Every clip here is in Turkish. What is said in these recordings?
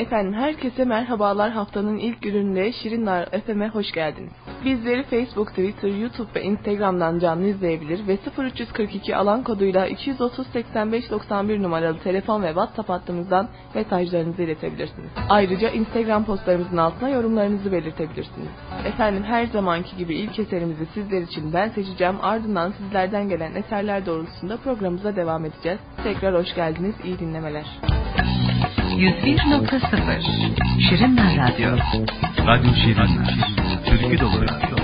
Efendim herkese merhabalar haftanın ilk gününde Şirinler FM'e hoş geldiniz. Bizleri Facebook, Twitter, YouTube ve Instagram'dan canlı izleyebilir ve 0342 alan koduyla 230 85 91 numaralı telefon ve WhatsApp hattımızdan mesajlarınızı iletebilirsiniz. Ayrıca Instagram postlarımızın altına yorumlarınızı belirtebilirsiniz. Efendim her zamanki gibi ilk eserimizi sizler için ben seçeceğim ardından sizlerden gelen eserler doğrultusunda programımıza devam edeceğiz. Tekrar hoş geldiniz, iyi dinlemeler. 101.0 Şirinler Radyo. Radyo Şirinler Türkü Dolu Radyo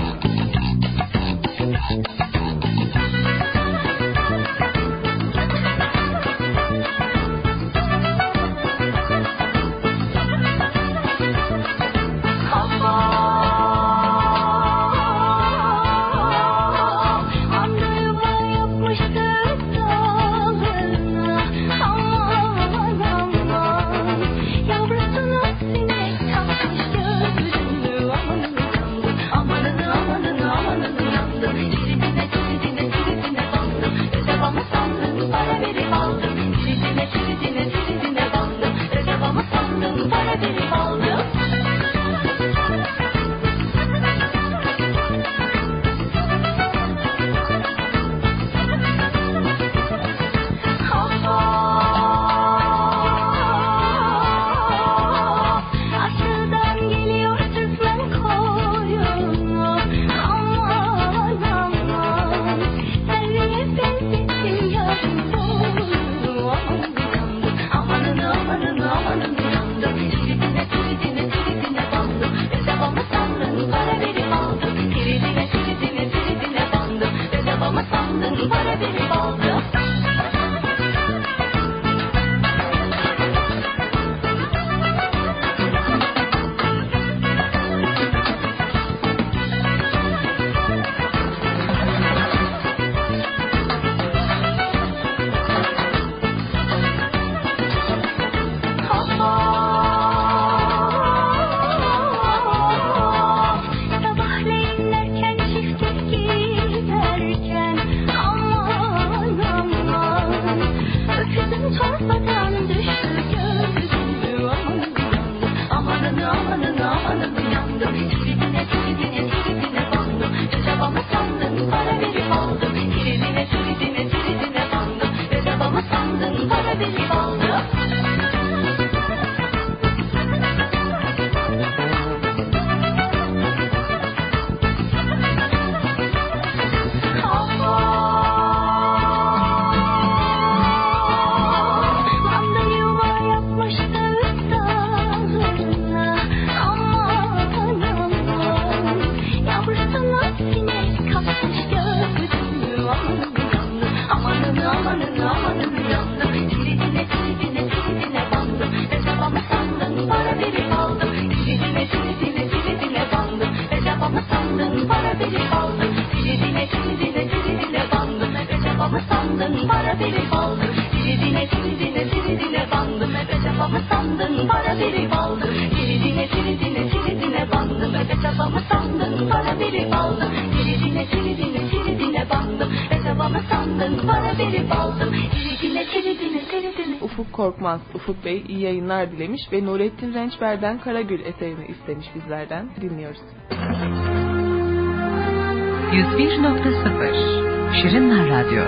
Ufuk Bey iyi yayınlar dilemiş ve Nurettin Rençber'den Karagül eserini istemiş bizlerden. Dinliyoruz. 101.0 Şirinler Radyo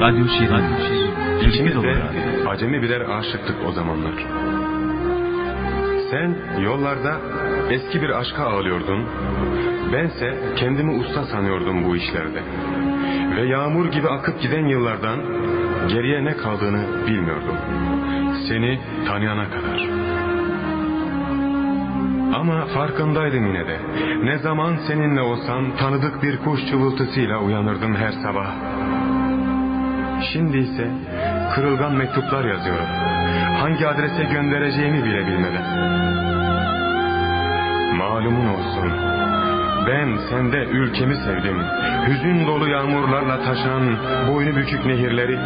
Radyo İkimiz Radyo de acemi birer aşıktık o zamanlar. Sen yollarda eski bir aşka ağlıyordun. Bense kendimi usta sanıyordum bu işlerde. Ve yağmur gibi akıp giden yıllardan geriye ne kaldığını bilmiyordum. Seni tanıyana kadar. Ama farkındaydım yine de. Ne zaman seninle olsam tanıdık bir kuş çıvıltısıyla uyanırdım her sabah. Şimdi ise kırılgan mektuplar yazıyorum. Hangi adrese göndereceğimi bile bilmeden. Malumun olsun. Ben sende ülkemi sevdim. Hüzün dolu yağmurlarla taşan boynu bükük nehirleri.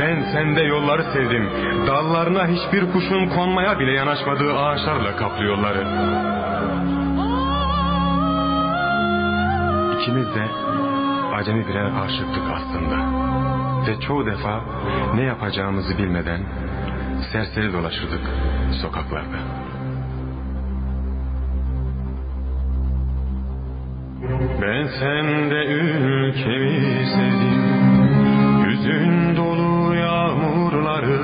Ben sende yolları sevdim. Dallarına hiçbir kuşun konmaya bile yanaşmadığı ağaçlarla kaplı yolları. İkimiz de acemi birer aşıktık aslında. Ve çoğu defa ne yapacağımızı bilmeden serseri dolaşırdık sokaklarda. Sevsem de ülkemi sevdim Yüzün dolu yağmurları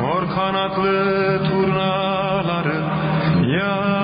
Mor kanatlı turnaları Yağmurları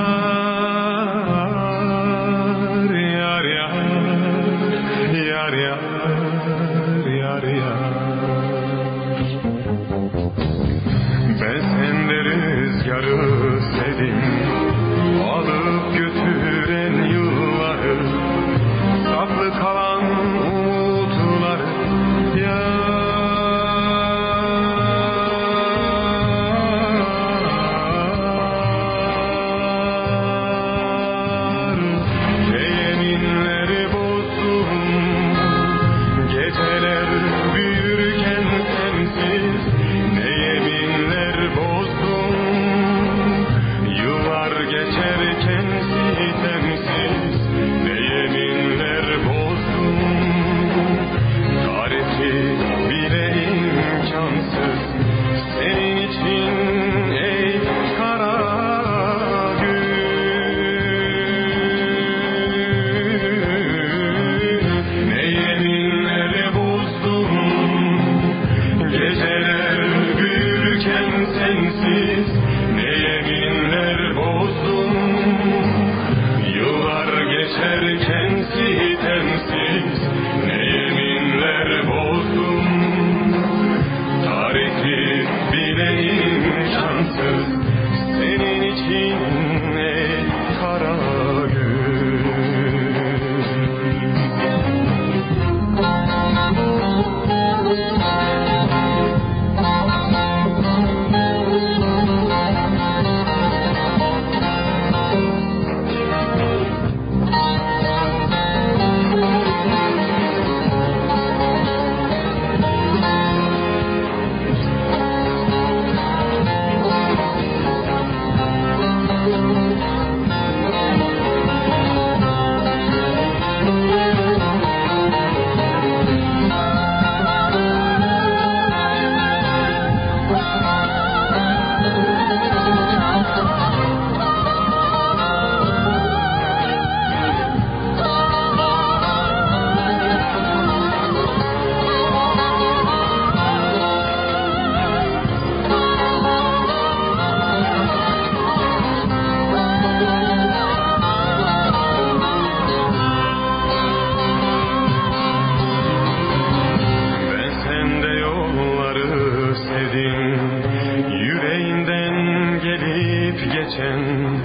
geçen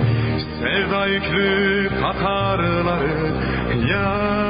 sevda yüklü Katarları ya.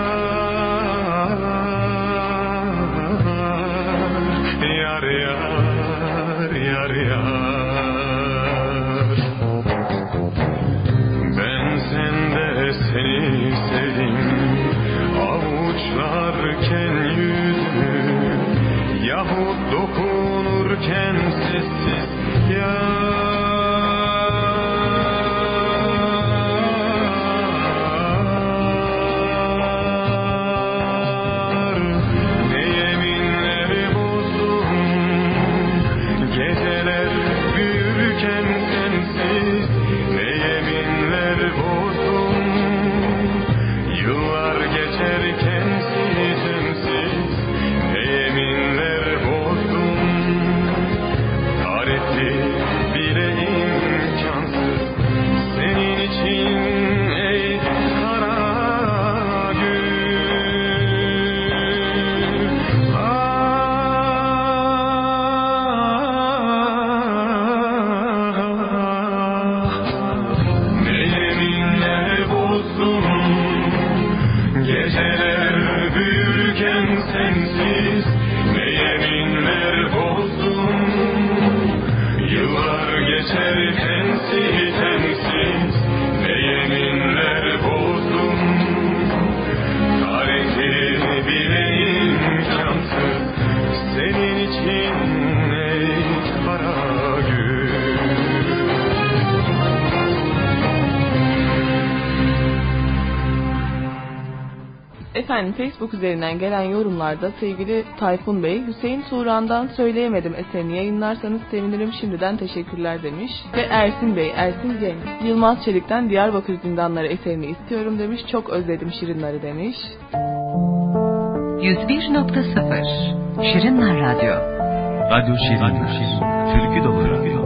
Efendim Facebook üzerinden gelen yorumlarda sevgili Tayfun Bey, Hüseyin Turan'dan Söyleyemedim eserini yayınlarsanız sevinirim şimdiden teşekkürler demiş. Ve Ersin Bey, Ersin Cem, Yılmaz Çelik'ten Diyarbakır Zindanları eserini istiyorum demiş, çok özledim Şirinleri demiş. 101.0 Şirinler Radyo Radyo Şirinler, Türkü Dolu Radyo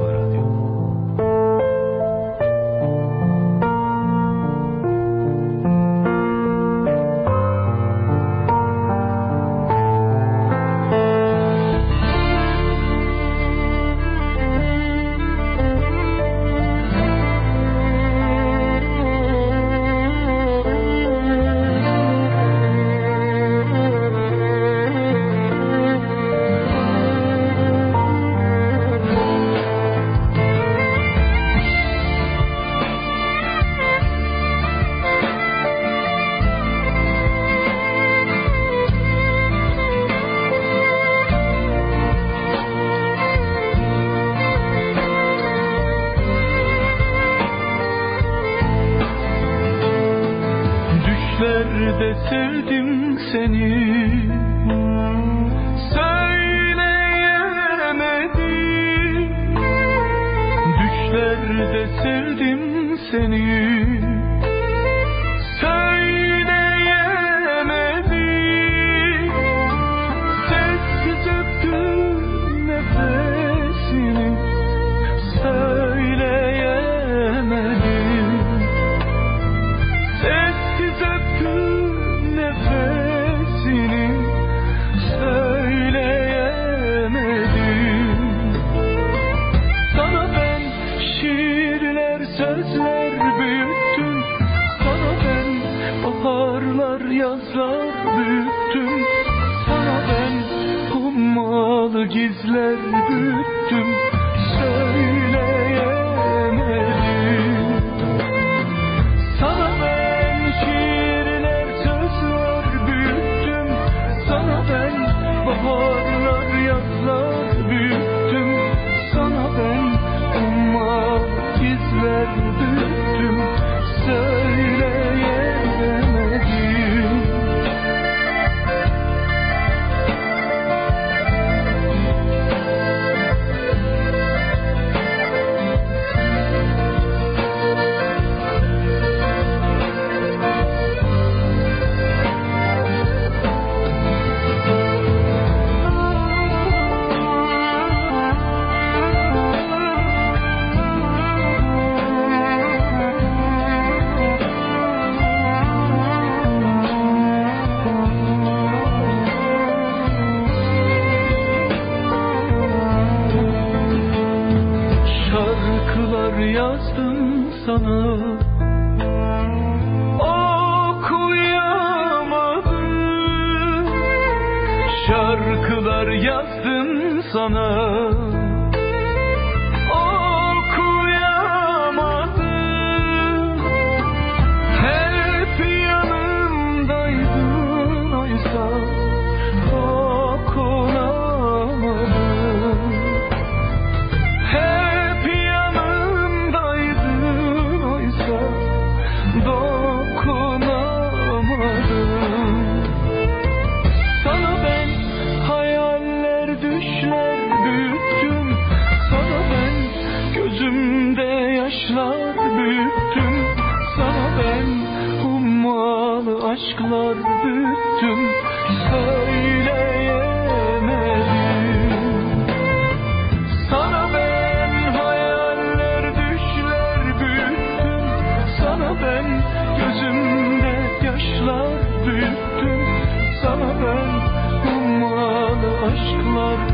love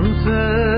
Sevdan senin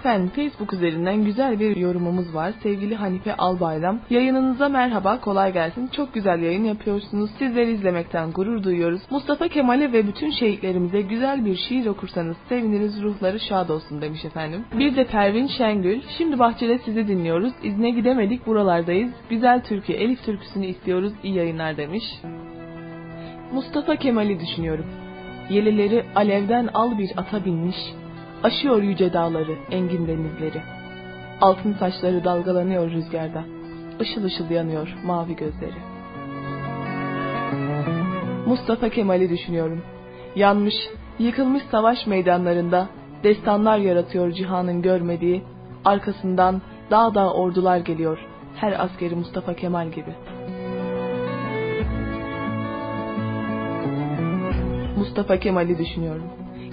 Efendim Facebook üzerinden güzel bir yorumumuz var. Sevgili Hanife Albayram. Yayınınıza merhaba, kolay gelsin. Çok güzel yayın yapıyorsunuz. Sizleri izlemekten gurur duyuyoruz. Mustafa Kemal'e ve bütün şehitlerimize güzel bir şiir okursanız seviniriz, ruhları şad olsun demiş efendim. Bir de Pervin Şengül. Şimdi bahçede sizi dinliyoruz. İzne gidemedik buralardayız. Güzel türkü, Elif türküsünü istiyoruz. İyi yayınlar demiş. Mustafa Kemal'i düşünüyorum. Yelileri alevden al bir ata binmiş, aşıyor yüce dağları, engin denizleri. Altın saçları dalgalanıyor rüzgarda, ışıl ışıl yanıyor mavi gözleri. Mustafa Kemal'i düşünüyorum. Yanmış, yıkılmış savaş meydanlarında destanlar yaratıyor cihanın görmediği, arkasından dağ dağ ordular geliyor, her askeri Mustafa Kemal gibi.'' Mustafa Kemal'i düşünüyorum.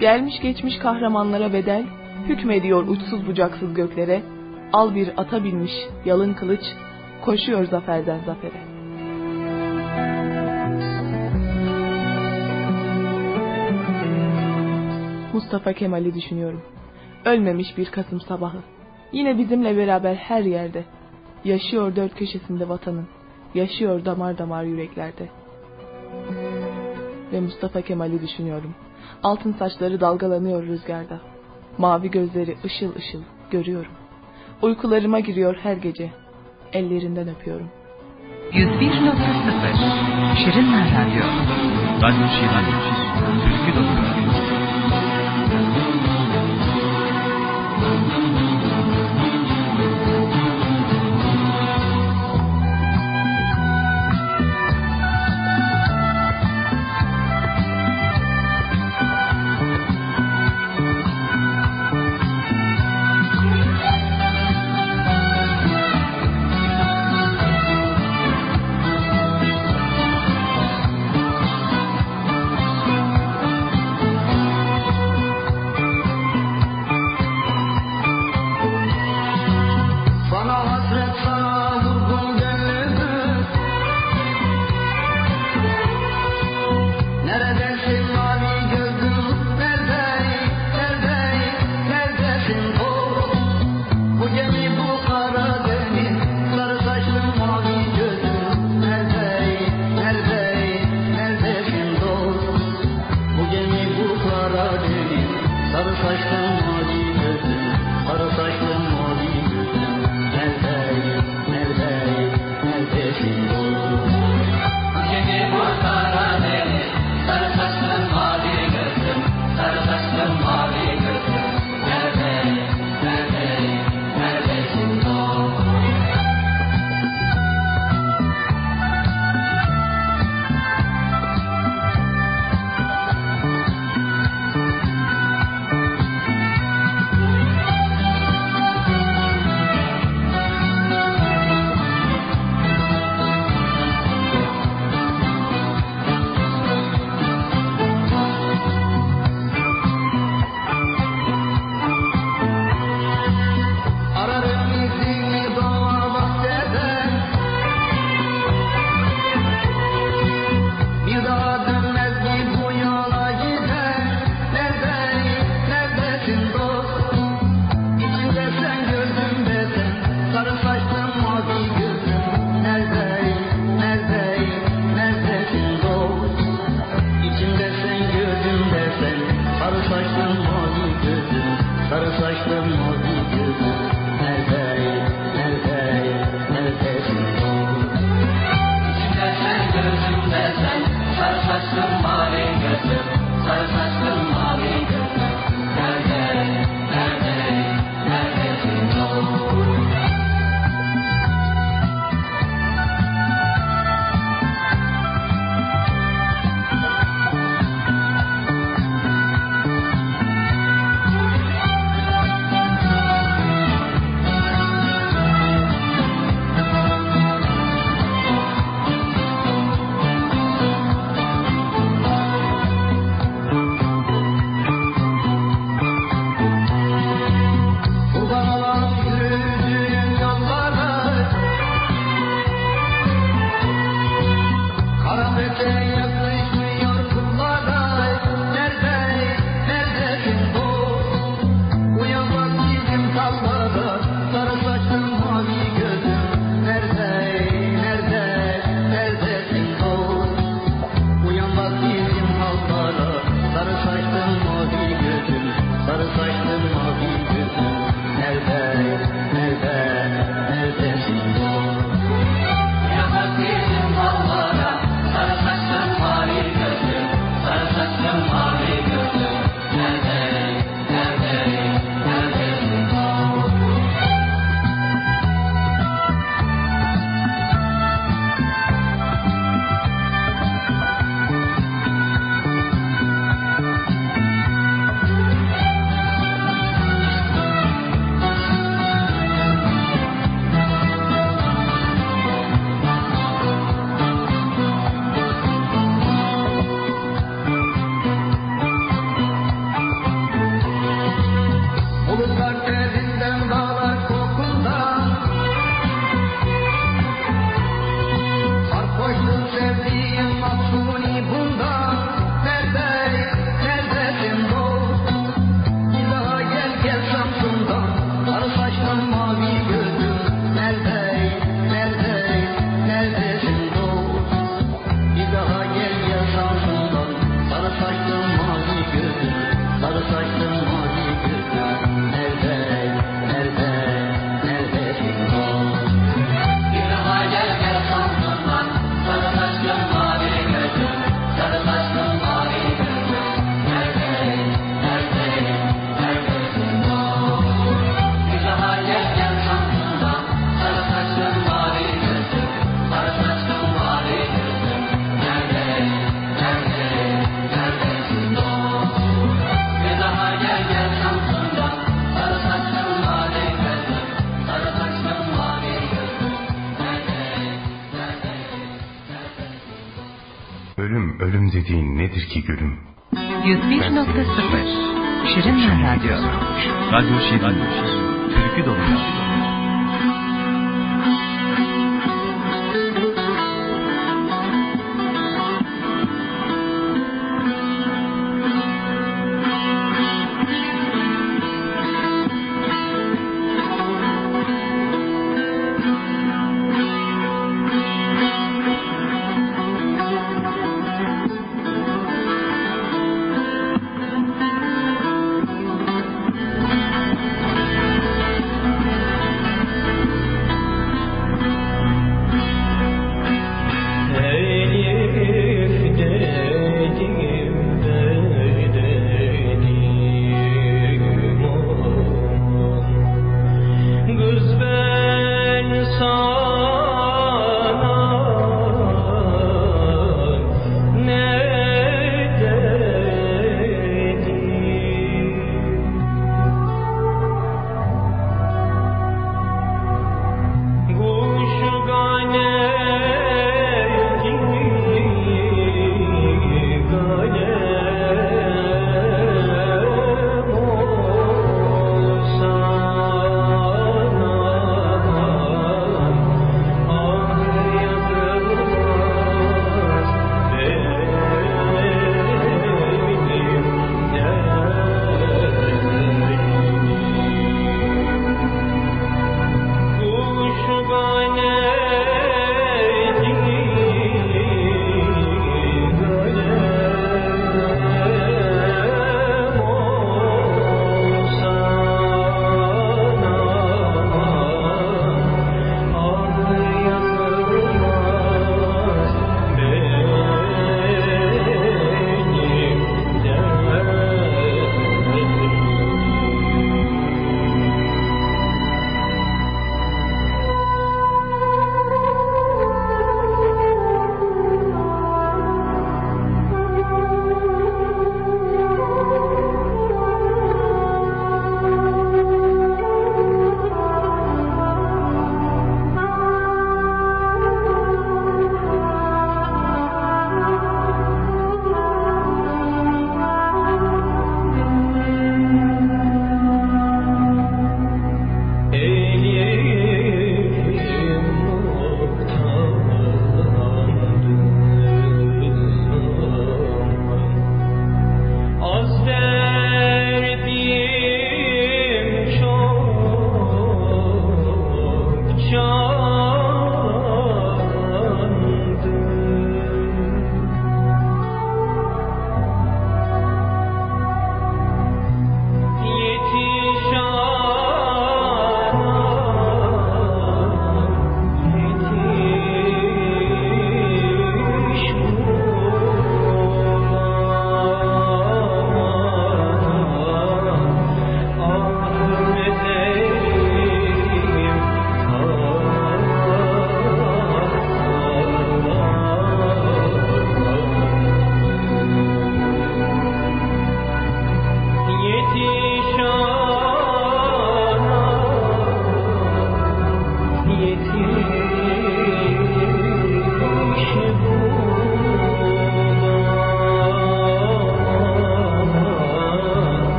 Gelmiş geçmiş kahramanlara bedel, hükmediyor uçsuz bucaksız göklere, al bir ata binmiş yalın kılıç, koşuyor zaferden zafere. Mustafa Kemal'i düşünüyorum. Ölmemiş bir Kasım sabahı. Yine bizimle beraber her yerde. Yaşıyor dört köşesinde vatanın. Yaşıyor damar damar yüreklerde ve Mustafa Kemal'i düşünüyorum. Altın saçları dalgalanıyor rüzgarda. Mavi gözleri ışıl ışıl görüyorum. Uykularıma giriyor her gece. Ellerinden öpüyorum. 101.0 Şirinler Radyo Radyo Şirin, Türkü Dolu but it's like the moon. Radyo Şirin. Türkü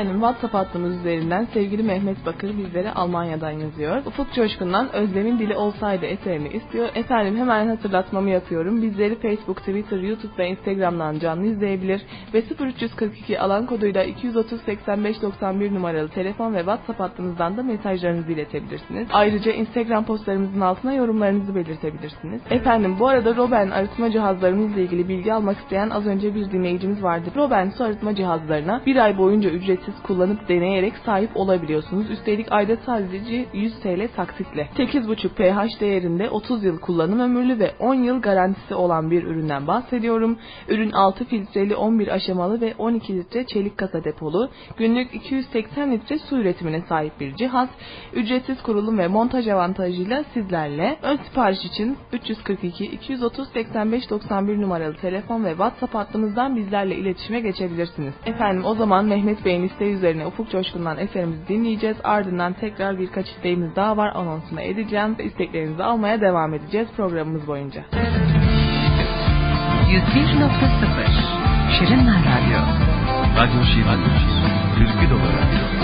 Efendim WhatsApp hattımız üzerinden sevgili Mehmet Bakır bizlere Almanya'dan yazıyor. Ufuk Coşkun'dan Özlem'in dili olsaydı eserini istiyor. Efendim hemen hatırlatmamı yapıyorum. Bizleri Facebook, Twitter, YouTube ve Instagram'dan canlı izleyebilir ve 0342 alan koduyla 230 85 91 numaralı telefon ve WhatsApp hattımızdan da mesajlarınızı iletebilirsiniz. Ayrıca Instagram postlarımızın altına yorumlarınızı belirtebilirsiniz. Efendim bu arada Roben arıtma cihazlarımızla ilgili bilgi almak isteyen az önce bir dinleyicimiz vardı. Roben su arıtma cihazlarına bir ay boyunca ücretsiz kullanıp deneyerek sahip olabiliyorsunuz. Üstelik ayda sadece 100 TL taksitle. 8,5 pH değerinde 30 yıl kullanım ömürlü ve 10 yıl garantisi olan bir üründen bahsediyorum. Ürün 6 filtreli 11 aşamalı ve 12 litre çelik kasa depolu. Günlük 280 litre su üretimine sahip bir cihaz. Ücretsiz kurulum ve montaj avantajıyla sizlerle. Ön sipariş için 342 230 85 91 numaralı telefon ve WhatsApp hattımızdan bizlerle iletişime geçebilirsiniz. Efendim o zaman Mehmet Bey'in isteği üzerine Ufuk Coşkun'dan eserimizi dinleyeceğiz. Ardından tekrar birkaç isteğimiz daha var. Anonsunu edeceğim. İsteklerinizi almaya devam edeceğiz programımız boyunca. 101.0 Şirinler Radyo Radyo Şirin. Türkü dolu radyo.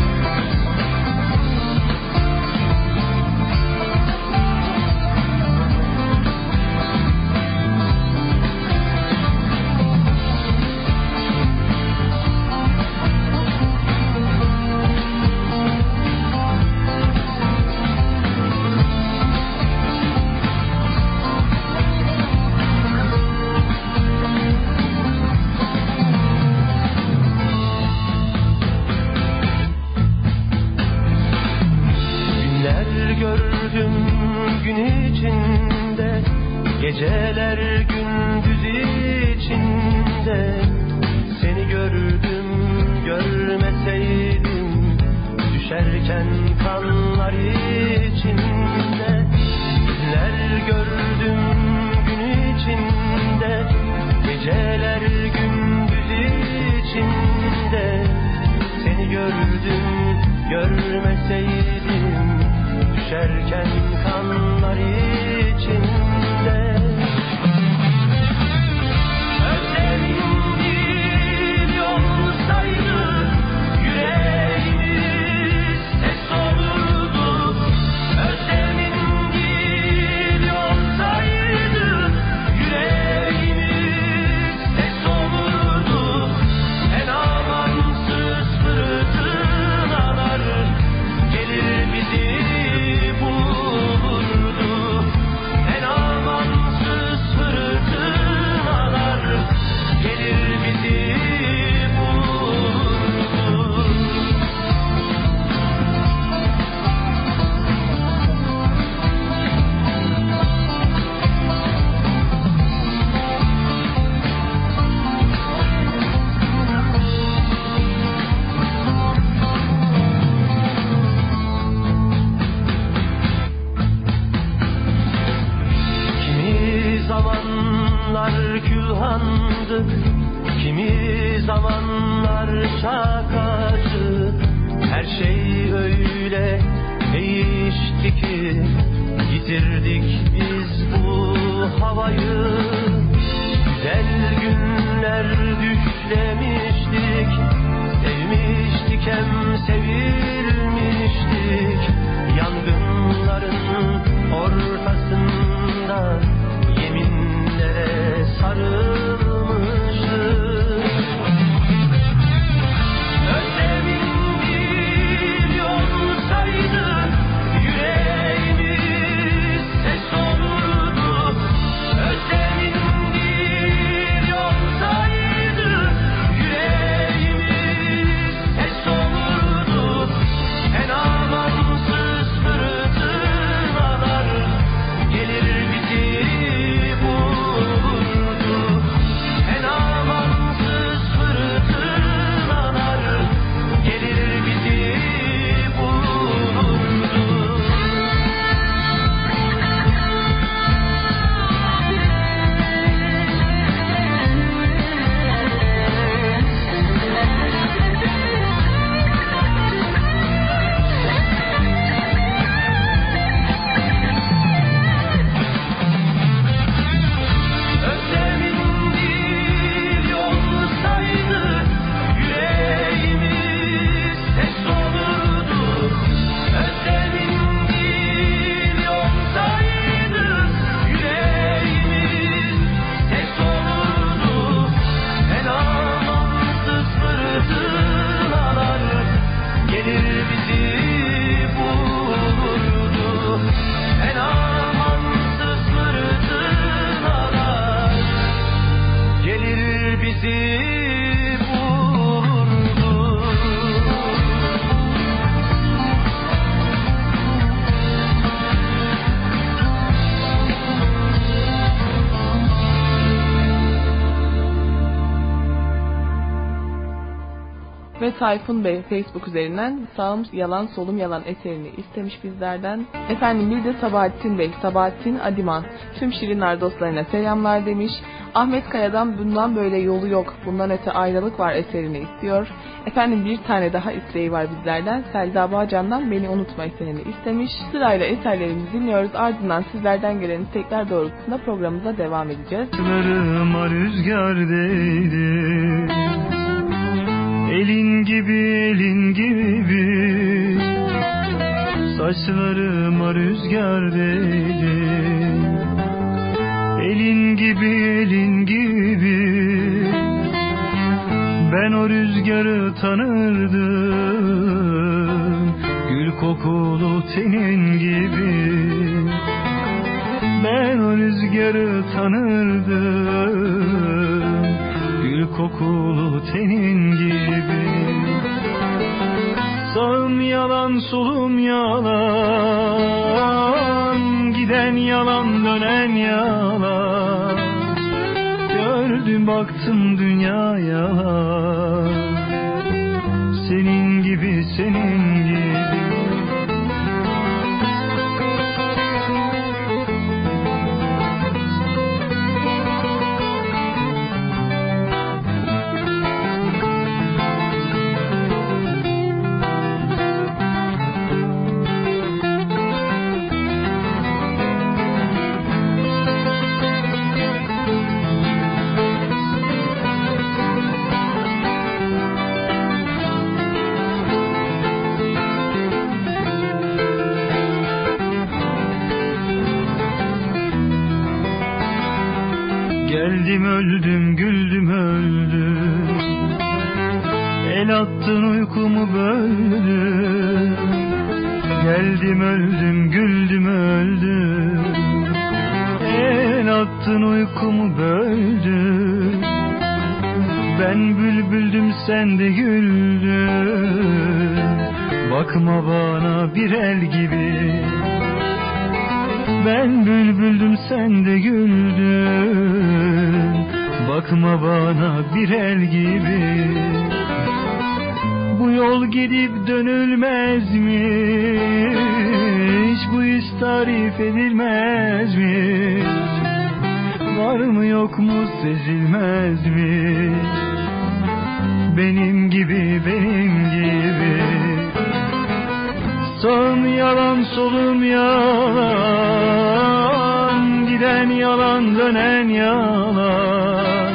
Ve Tayfun Bey Facebook üzerinden sağım yalan solum yalan eserini istemiş bizlerden. Efendim bir de Sabahattin Bey, Sabahattin Adiman. Tüm Şirinler dostlarına selamlar demiş. Ahmet Kaya'dan bundan böyle yolu yok, bundan öte ayrılık var eserini istiyor. Efendim bir tane daha isteği var bizlerden. Selda Bağcan'dan Beni Unutma eserini istemiş. Sırayla eserlerimizi dinliyoruz. Ardından sizlerden gelen istekler doğrultusunda programımıza devam edeceğiz. Rüzgar değdi Elin gibi elin gibi. Saçlarıma rüzgar değdi. Elin gibi elin gibi. Ben o rüzgarı tanırdım. Gül kokulu tenin gibi. Ben o rüzgarı tanırdım. Kokulu tenin gibi yalan solum yalan. Giden yalan dönen yalan. Gördüm baktım dünya yalan Geldim öldüm güldüm öldüm El attın uykumu böldün Geldim öldüm güldüm öldüm El attın uykumu böldün Ben bülbüldüm sen de güldün. Bakma bana bir el gibi ben bülbüldüm sen de güldün. Bakma bana bir el gibi. Bu yol gidip dönülmezmiş Bu his tarif edilmezmiş Var mı yok mu sezilmezmiş Benim gibi benim gibi Sağım yalan solum yalan Giden yalan dönen yalan.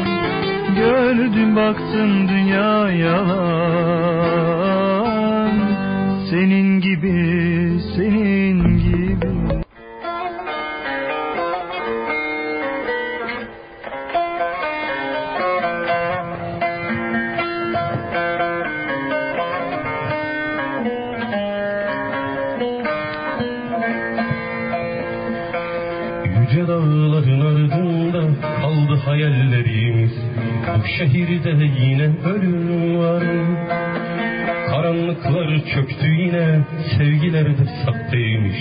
Gördüm baktım dünya yalan. Senin gibi senin Şehirde yine ölüm var Karanlıklar çöktü yine Sevgiler de sahteymiş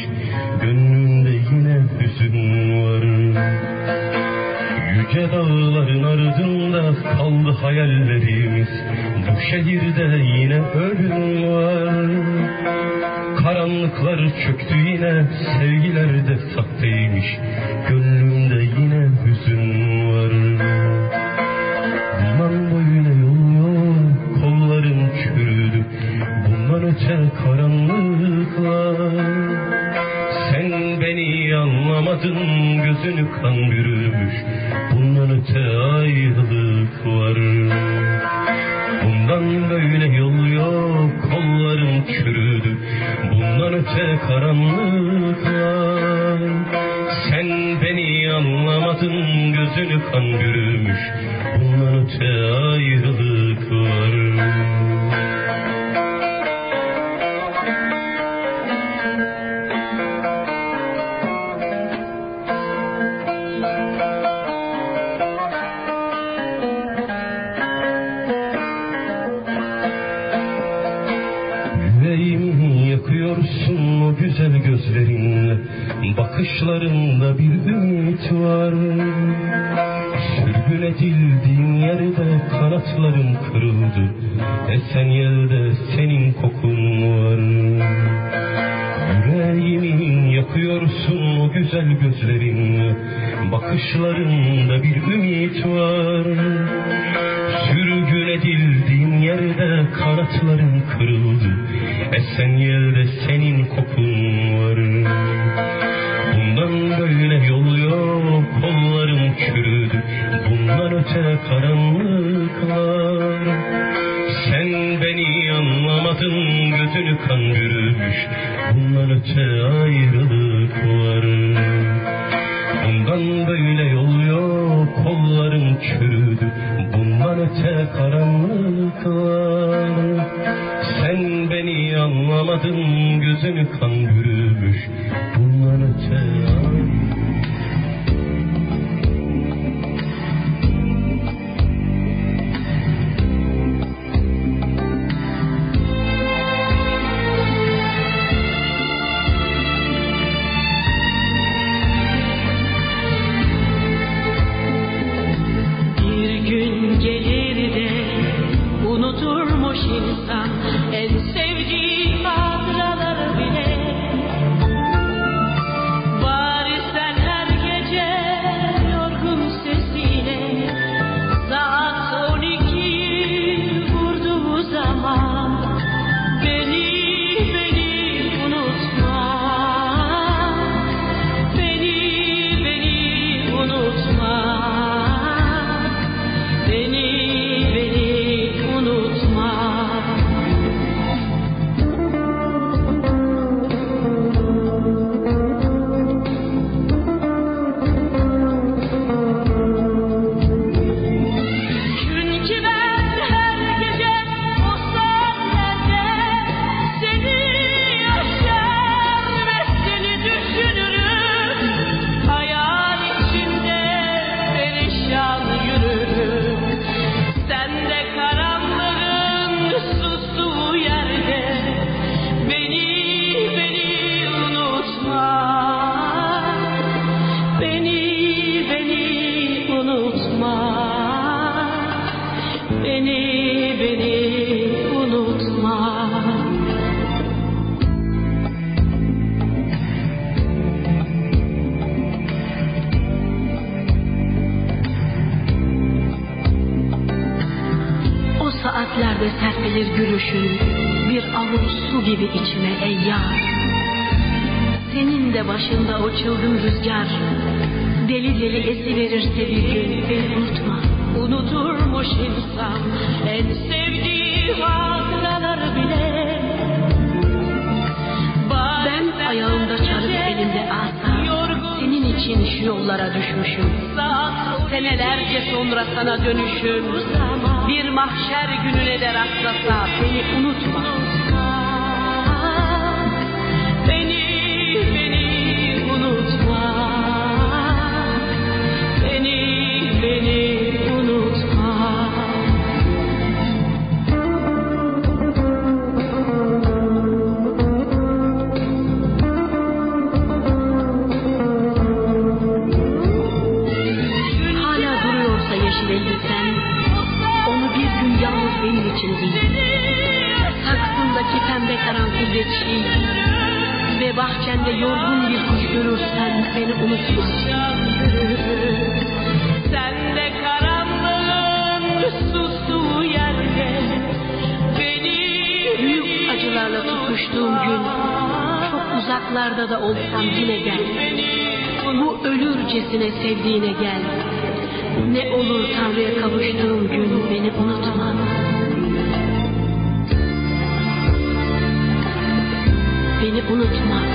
Gönlümde yine hüzün var. Yüce dağların ardında kaldı hayallerimiz. Bu şehirde yine ölüm var. Karanlıklar çöktü yine Sevgiler de sahteymiş Gönlümde Öte karanlıklar. Sen beni anlamadın Gözünü kan bürümüş. Bundan öte senelerce sonra sana dönüşüm bir mahşer gününe de rastlasa beni unutma. giderken de yorgun bir kuş görürsen beni unutma. Sen de karanlığın sustuğu yerde beni büyük acılarla tutuştuğum gün çok uzaklarda da olsam yine gel. Bu ölürcesine sevdiğine gel. Ne olur Tanrı'ya kavuştuğum gün beni unutma. Beni unutma.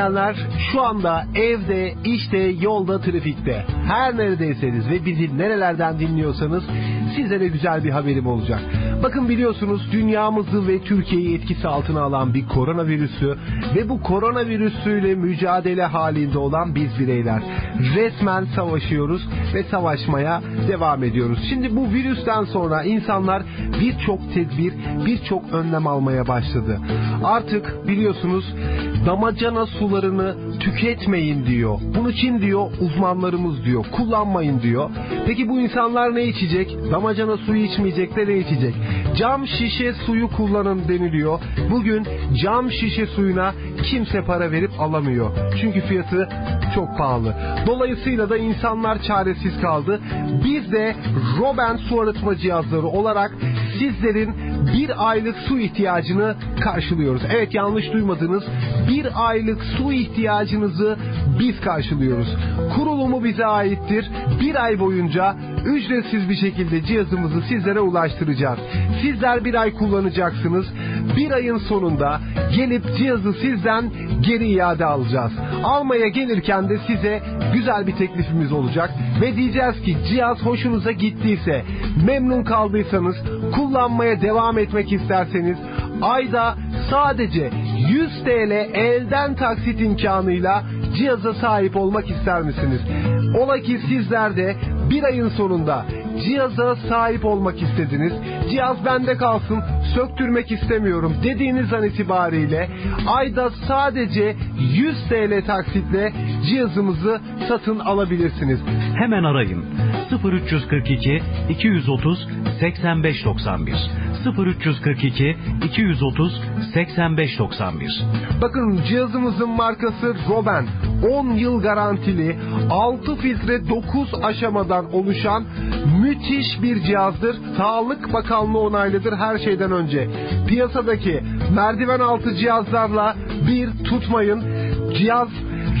Dinleyenler şu anda evde, işte, yolda, trafikte. Her neredeyseniz ve bizi nerelerden dinliyorsanız size de güzel bir haberim olacak. Bakın biliyorsunuz dünyamızı ve Türkiye'yi etkisi altına alan bir koronavirüsü ve bu koronavirüsüyle mücadele halinde olan biz bireyler. Resmen savaşıyoruz ve savaşmaya devam ediyoruz. Şimdi bu virüsten sonra insanlar birçok tedbir, birçok önlem almaya başladı. Artık biliyorsunuz damacana sularını tüketmeyin diyor. Bunu kim diyor? Uzmanlarımız diyor. Kullanmayın diyor. Peki bu insanlar ne içecek? Damacana suyu içmeyecekler ne içecek? Cam şişe suyu kullanın deniliyor. Bugün cam şişe suyuna kimse para verip alamıyor. Çünkü fiyatı çok pahalı. Dolayısıyla da insanlar çaresiz kaldı. Biz de Roben su arıtma cihazları olarak sizlerin bir aylık su ihtiyacını karşılıyoruz. Evet yanlış duymadınız. Bir aylık su ihtiyacınızı biz karşılıyoruz. Kurulumu bize aittir. Bir ay boyunca ücretsiz bir şekilde cihazımızı sizlere ulaştıracağız. Sizler bir ay kullanacaksınız. Bir ayın sonunda gelip cihazı sizden geri iade alacağız. Almaya gelirken de size güzel bir teklifimiz olacak. Ve diyeceğiz ki cihaz hoşunuza gittiyse, memnun kaldıysanız, kullanmaya devam etmek isterseniz ayda sadece 100 TL elden taksit imkanıyla cihaza sahip olmak ister misiniz? Ola ki sizler de bir ayın sonunda cihaza sahip olmak istediniz. Cihaz bende kalsın, söktürmek istemiyorum dediğiniz an itibariyle ayda sadece 100 TL taksitle cihazımızı satın alabilirsiniz. Hemen arayın. 0342 230 8591 0342 230 8591 Bakın cihazımızın markası Roben. 10 yıl garantili, 6 filtre 9 aşamadan oluşan müthiş bir cihazdır. Sağlık Bakanlığı onaylıdır her şeyden önce. Piyasadaki merdiven altı cihazlarla bir tutmayın. Cihaz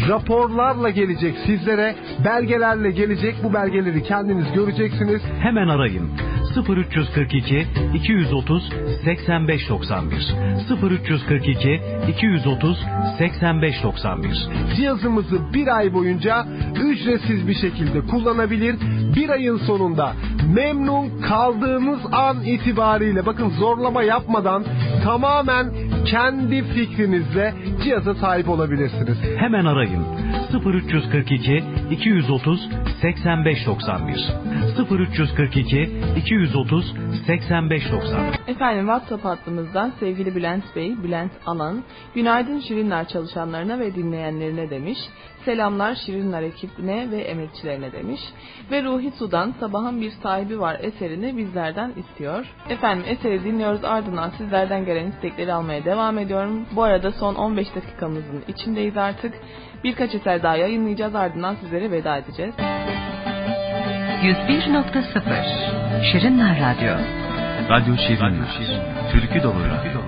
raporlarla gelecek sizlere, belgelerle gelecek. Bu belgeleri kendiniz göreceksiniz. Hemen arayın. 0342 230 8591 0342 230 8591 Cihazımızı bir ay boyunca ücretsiz bir şekilde kullanabilir. Bir ayın sonunda memnun kaldığınız an itibariyle bakın zorlama yapmadan tamamen kendi fikrinizle cihaza sahip olabilirsiniz. Hemen arayın. 0342 230 8591 0342 230 8591 Efendim WhatsApp hattımızdan sevgili Bülent Bey, Bülent Alan, günaydın Şirinler çalışanlarına ve dinleyenlerine demiş. Selamlar Şirinler ekibine ve emekçilerine demiş. Ve Ruhi Sudan sabahın bir sahibi var eserini bizlerden istiyor. Efendim eseri dinliyoruz ardından sizlerden gelen istekleri almaya devam ediyorum. Bu arada son 15 dakikamızın içindeyiz artık. Birkaç eser daha yayınlayacağız ardından sizlere veda edeceğiz. 101.0 Şirinler Radyo Radyo Şirinler. Türkü dolu radyo.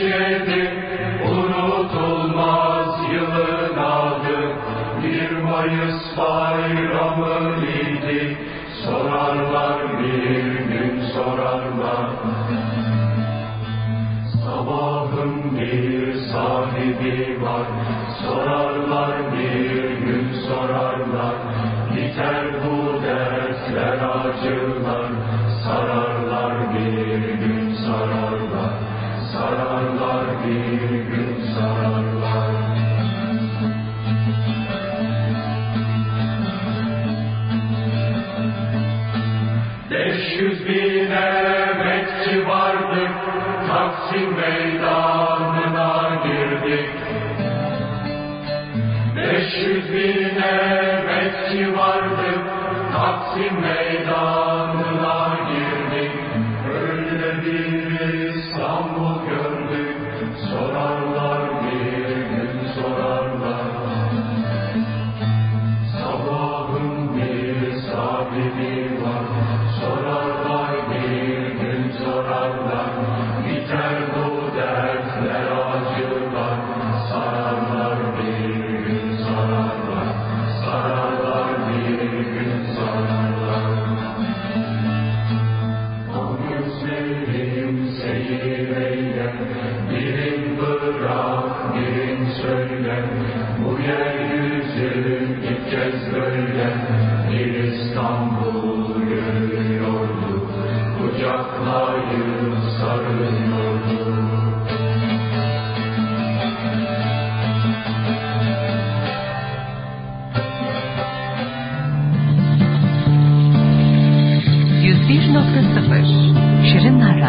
geçirdi, unutulmaz yılın adı. Bir Mayıs bayramı idi, sorarlar bir gün sorarlar. Sabahın bir sahibi var, sorar.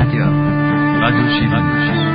Radio. Radio Shiva.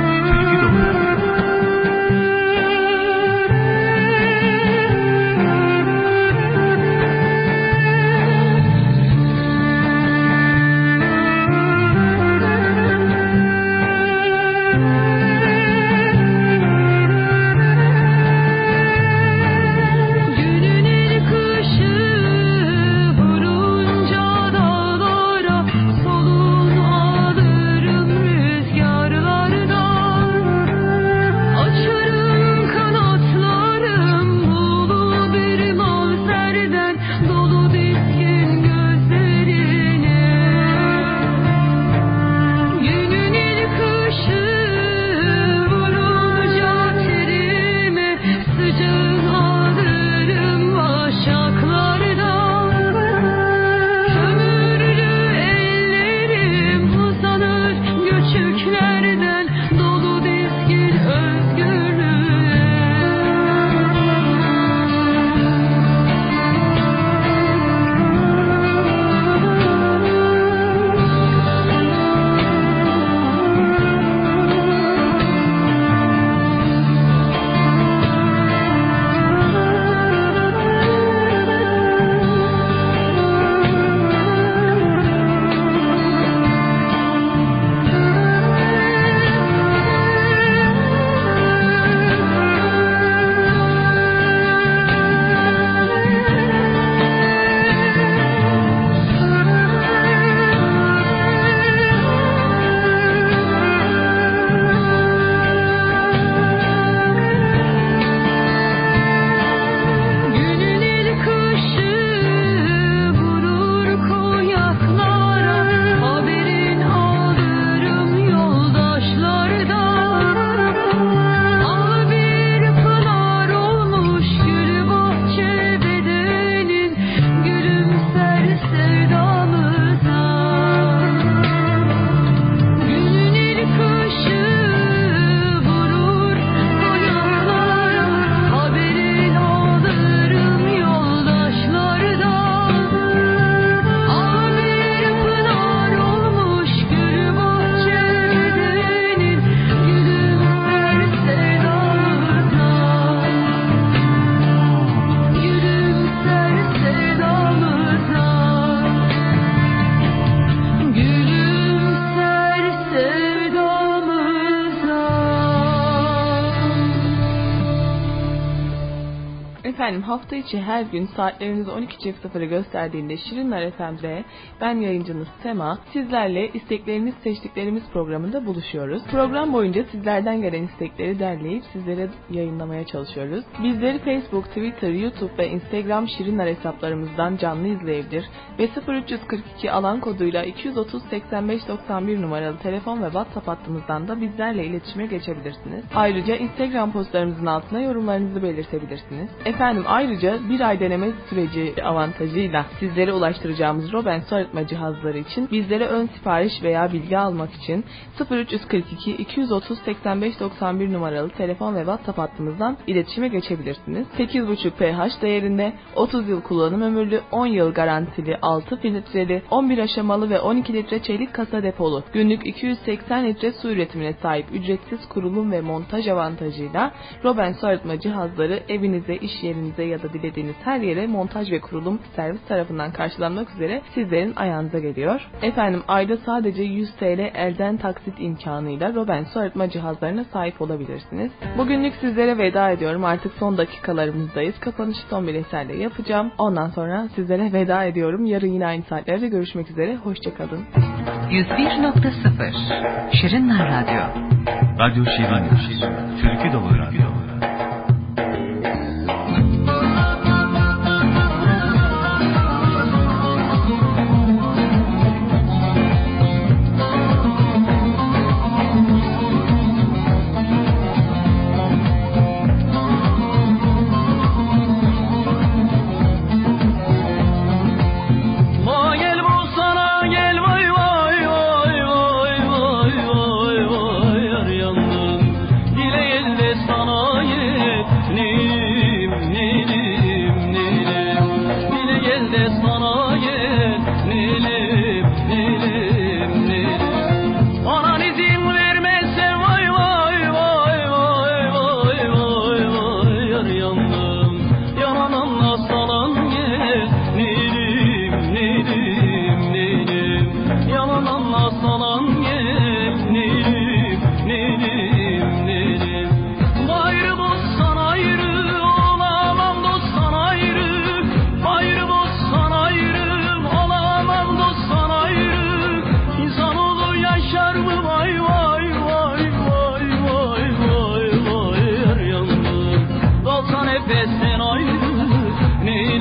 İçi her gün saatleriniz 12.00'ı gösterdiğinde Şirinler FM'de ben yayıncınız Sema sizlerle istekleriniz seçtiklerimiz programında buluşuyoruz. Program boyunca sizlerden gelen istekleri derleyip sizlere yayınlamaya çalışıyoruz. Bizleri Facebook, Twitter, YouTube ve Instagram Şirinler hesaplarımızdan canlı izleyebilir ve 0342 alan koduyla 230 85 91 numaralı telefon ve WhatsApp hattımızdan da bizlerle iletişime geçebilirsiniz. Ayrıca Instagram postlarımızın altına yorumlarınızı belirtebilirsiniz. Efendim ayrıca bir ay deneme süreci avantajıyla sizlere ulaştıracağımız Roben su arıtma cihazları için bizlere ön sipariş veya bilgi almak için 0342 230 85 91 numaralı telefon ve WhatsApp hattımızdan iletişime geçebilirsiniz. 8,5 pH değerinde 30 yıl kullanım ömürlü 10 yıl garantili 6 filtreli 11 aşamalı ve 12 litre çelik kasa depolu günlük 280 litre su üretimine sahip ücretsiz kurulum ve montaj avantajıyla Roben su arıtma cihazları evinize, iş yerinize ya da dilediğiniz her yere montaj ve kurulum servis tarafından karşılanmak üzere sizlerin ayağınıza geliyor. Efendim ayda sadece 100 TL elden taksit imkanıyla Roben su arıtma cihazlarına sahip olabilirsiniz. Bugünlük sizlere veda ediyorum. Artık son dakikalarımızdayız. Kapanışı son bir eserle yapacağım. Ondan sonra sizlere veda ediyorum. Yarın yine aynı saatlerde görüşmek üzere. Hoşçakalın. 101.0 Şirinler Radyo Radyo Şirinler. Türkü dolu radyo. Nefesten ayrı Nilim